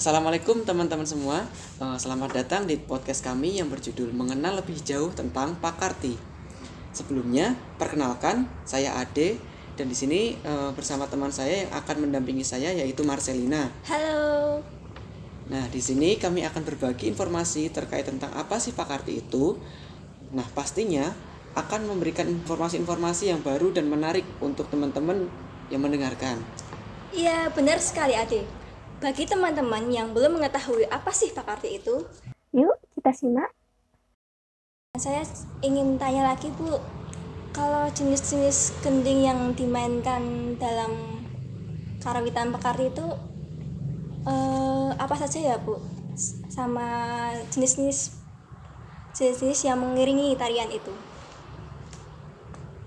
Assalamualaikum teman-teman semua. Eh, Selamat datang di podcast kami yang berjudul Mengenal Lebih Jauh tentang Pakarti. Sebelumnya, perkenalkan saya Ade dan di sini eh, bersama teman saya yang akan mendampingi saya yaitu Marcelina. Halo. Nah, di sini kami akan berbagi informasi terkait tentang apa sih Pakarti itu. Nah, pastinya akan memberikan informasi-informasi yang baru dan menarik untuk teman-teman yang mendengarkan. Iya, benar sekali Ade. Bagi teman-teman yang belum mengetahui apa sih Pakarti itu, Yuk, kita simak. saya ingin tanya lagi Bu, kalau jenis-jenis kending yang dimainkan dalam karawitan Pakarti itu eh, apa saja ya Bu? Sama jenis-jenis jenis-jenis yang mengiringi tarian itu.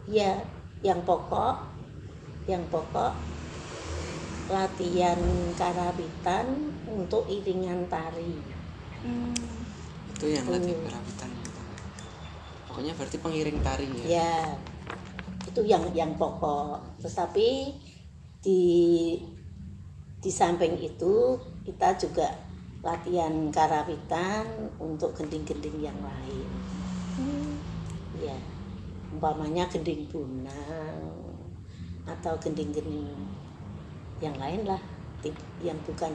Ya, yang pokok, yang pokok latihan karawitan untuk iringan tari. Hmm, Itu yang latih karawitan. Pokoknya berarti pengiring tari ya. Ya, itu yang yang pokok. Tetapi di di samping itu kita juga latihan karawitan untuk gending-gending yang lain. Ya, umpamanya gending bunang atau gending-gending yang lain lah yang bukan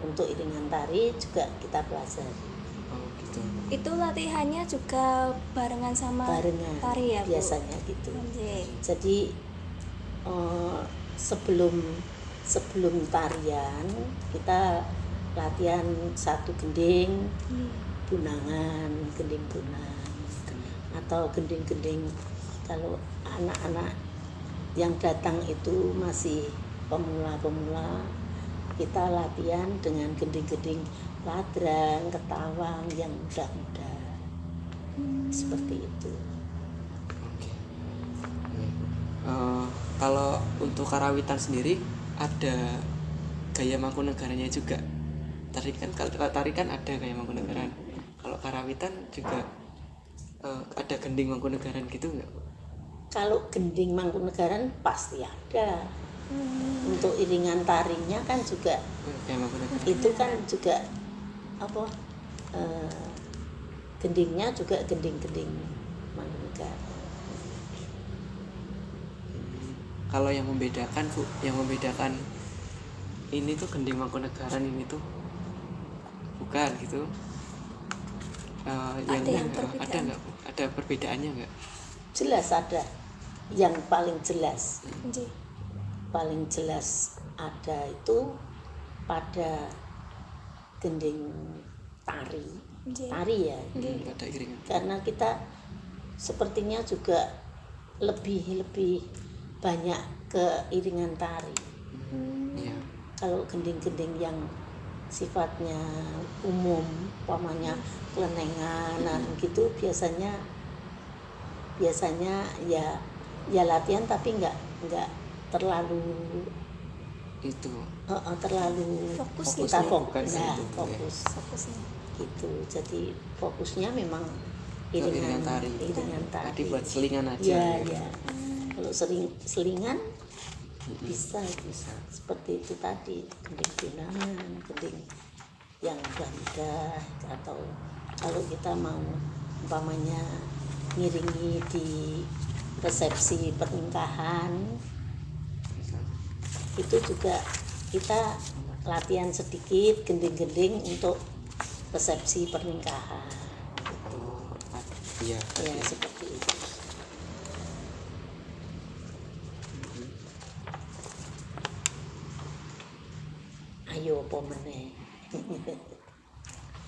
untuk iringan tari juga kita pelajari Oh, gitu. itu latihannya juga barengan sama barengan tari ya Bu? biasanya gitu Oke. jadi eh, sebelum sebelum tarian kita latihan satu gending Hmm. bunangan gending bunang atau gending-gending kalau anak-anak yang datang itu masih pemula-pemula kita latihan dengan gending-gending ladrang, ketawang yang muda-muda seperti itu. Oke. Eh, kalau untuk karawitan sendiri ada gaya mangkunegaranya juga. Tari kan kalau tari kan ada gaya mangkunegaran. Kalau karawitan juga eh, ada gending mangkunegaran gitu nggak? Kalau gending Mangkunegaran pasti ada. Untuk iringan tarinya kan juga itu kan juga apa eh, gendingnya juga gending-gending. Kalau yang membedakan bu, yang membedakan ini tuh gending mangkunegaran ini tuh bukan gitu. Eh, yang, Ada yang ada nggak bu? Ada perbedaannya nggak? Jelas ada. Yang paling jelas Oke. Paling jelas ada itu pada gending tari. Tari ya. Hmm, iringan. karena kita sepertinya juga lebih lebih banyak ke iringan tari. Iya. kalau gending-gending yang sifatnya umum umpamanya kelenengan nah, gitu biasanya biasanya ya ya latihan tapi nggak nggak terlalu Itu. eh, eh, terlalu Fokus kita gitu. fokus Bukan nah, itu, fokus Fokusnya. gitu jadi fokusnya memang iringan iringan tari. iringan tari Tadi buat selingan aja. ya gitu. ya kalau sering selingan bisa bisa seperti itu tadi gending tunangan gending yang ganda atau kalau kita mau umpamanya ngiringi di resepsi pernikahan itu juga kita latihan sedikit gending-gending untuk resepsi pernikahan Oh, iya. ya seperti itu ayo apa meneh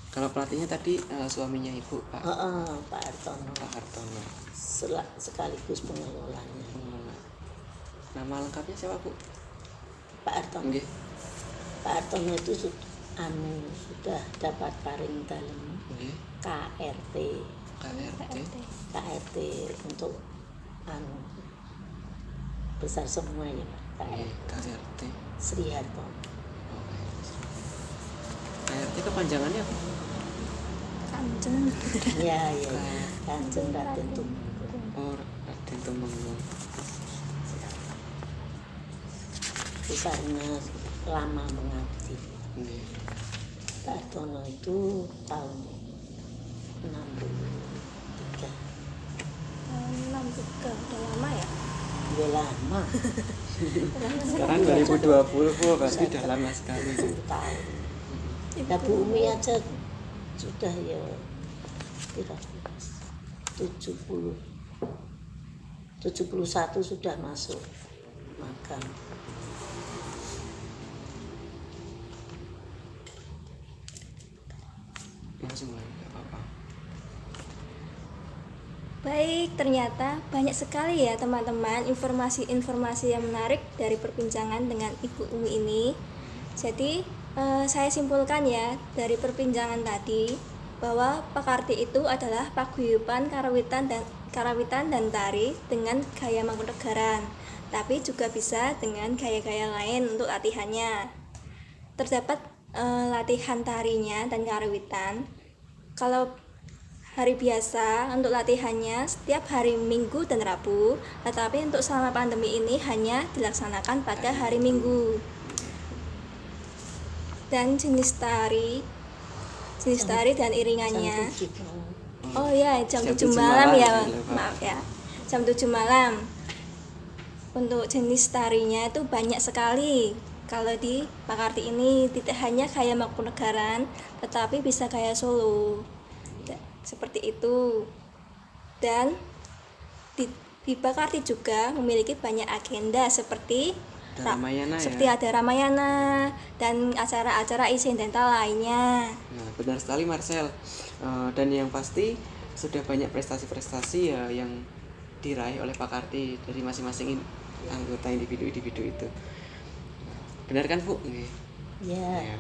Kalau pelatihnya tadi eh, suaminya ibu Pak Heeh, Pak Artono Pak Hartono. Sel- sekaligus pengelolanya Hmm. Nama lengkapnya siapa bu? Pak Artono Nggih. Pak Artono itu sudah anu sudah dapat paring dalam Nggih. KRT KRT. KRT untuk anu besar semua ya Pak KRT KRT. Sri Hartono Oke. KRT kepanjangannya apa? Kanjeng. ya ya ya. Kanjeng Raden Tumenggung Oh, Raden Tumenggung. Besarnya lama mengabdi. Nggih. Tartono itu tahun 63 Tahun 63 udah lama ya? Udah lama. Sekarang 2020 oh, pasti udah lama sekali. 10 tahun. Ya Bu Umi aja sudah ya kira-kira 70 71 sudah masuk makam Lah, nggak apa-apa. Baik, ternyata banyak sekali ya teman-teman informasi-informasi yang menarik dari perbincangan dengan Ibu Umi ini. Jadi, eh, saya simpulkan ya dari perbincangan tadi bahwa Pakarti itu adalah paguyuban karawitan dan karawitan dan tari dengan gaya Mangkunegaran, tapi juga bisa dengan gaya-gaya lain untuk latihannya. Terdapat eh, latihan tarinya dan karawitan. Kalau hari biasa untuk latihannya setiap hari Minggu dan Rabu, tetapi untuk selama pandemi ini hanya dilaksanakan pada hari Minggu. Dan jenis tari, jenis tari dan iringannya. Tujuh. Oh ya, jam, Jam 7 tujuh malam, malam ya, ya, Pak. maaf ya. Jam 7 malam. Untuk jenis tarinya itu banyak sekali. Kalau di Pakarti ini tidak hanya gaya Mangkunegaran, tetapi bisa gaya Solo. Seperti itu. Dan di, di Pakarti juga memiliki banyak agenda seperti Ada ra- Ramayana ya? seperti ada Ramayana dan acara-acara insidental lainnya. Nah, benar sekali Marcel. Eh, dan yang pasti sudah banyak prestasi-prestasi ya yang diraih oleh Pak Karti dari masing-masing in- anggota individu-individu itu. Benar kan, Bu? Nggih. ya Ya.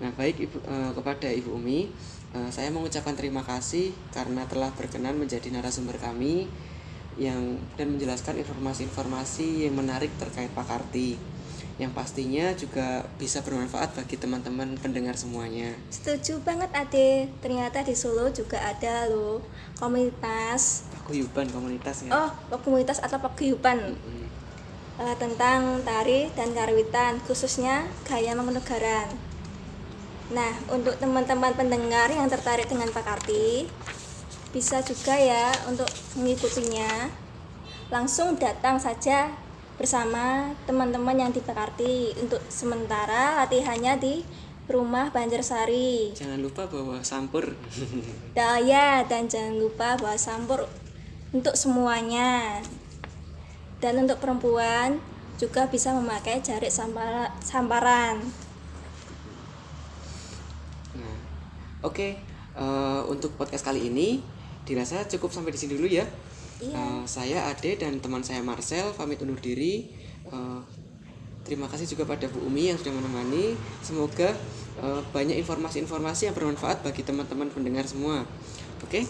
Nah, baik Ibu eh, kepada Ibu Umi, eh, saya mengucapkan terima kasih karena telah berkenan menjadi narasumber kami yang dan menjelaskan informasi-informasi yang menarik terkait Pak Karti. Yang pastinya juga bisa bermanfaat bagi teman-teman pendengar semuanya. Setuju banget Ade, ternyata di Solo juga ada loh komunitas paguyuban komunitas ya. Oh, komunitas atau paguyuban Mm. Eh, tentang tari dan karawitan, khususnya gaya Mangkunegaran. Nah, untuk teman-teman pendengar yang tertarik dengan Pak Karti, bisa juga ya untuk mengikutinya. Langsung datang saja bersama teman-teman yang di Pak Karti. Untuk sementara latihannya di rumah Banjarsari. Jangan lupa bawa sampur. Daya dan jangan lupa bawa sampur untuk semuanya. Dan untuk perempuan juga bisa memakai jarik sampara- samparan. Nah, oke. eh, untuk podcast kali ini dirasa cukup sampai di sini dulu ya. Iya. Eh, saya Ade dan teman saya Marcel pamit undur diri. Eh, terima kasih juga pada Bu Umi yang sudah menemani. Semoga eh, banyak informasi-informasi yang bermanfaat bagi teman-teman pendengar semua. Oke.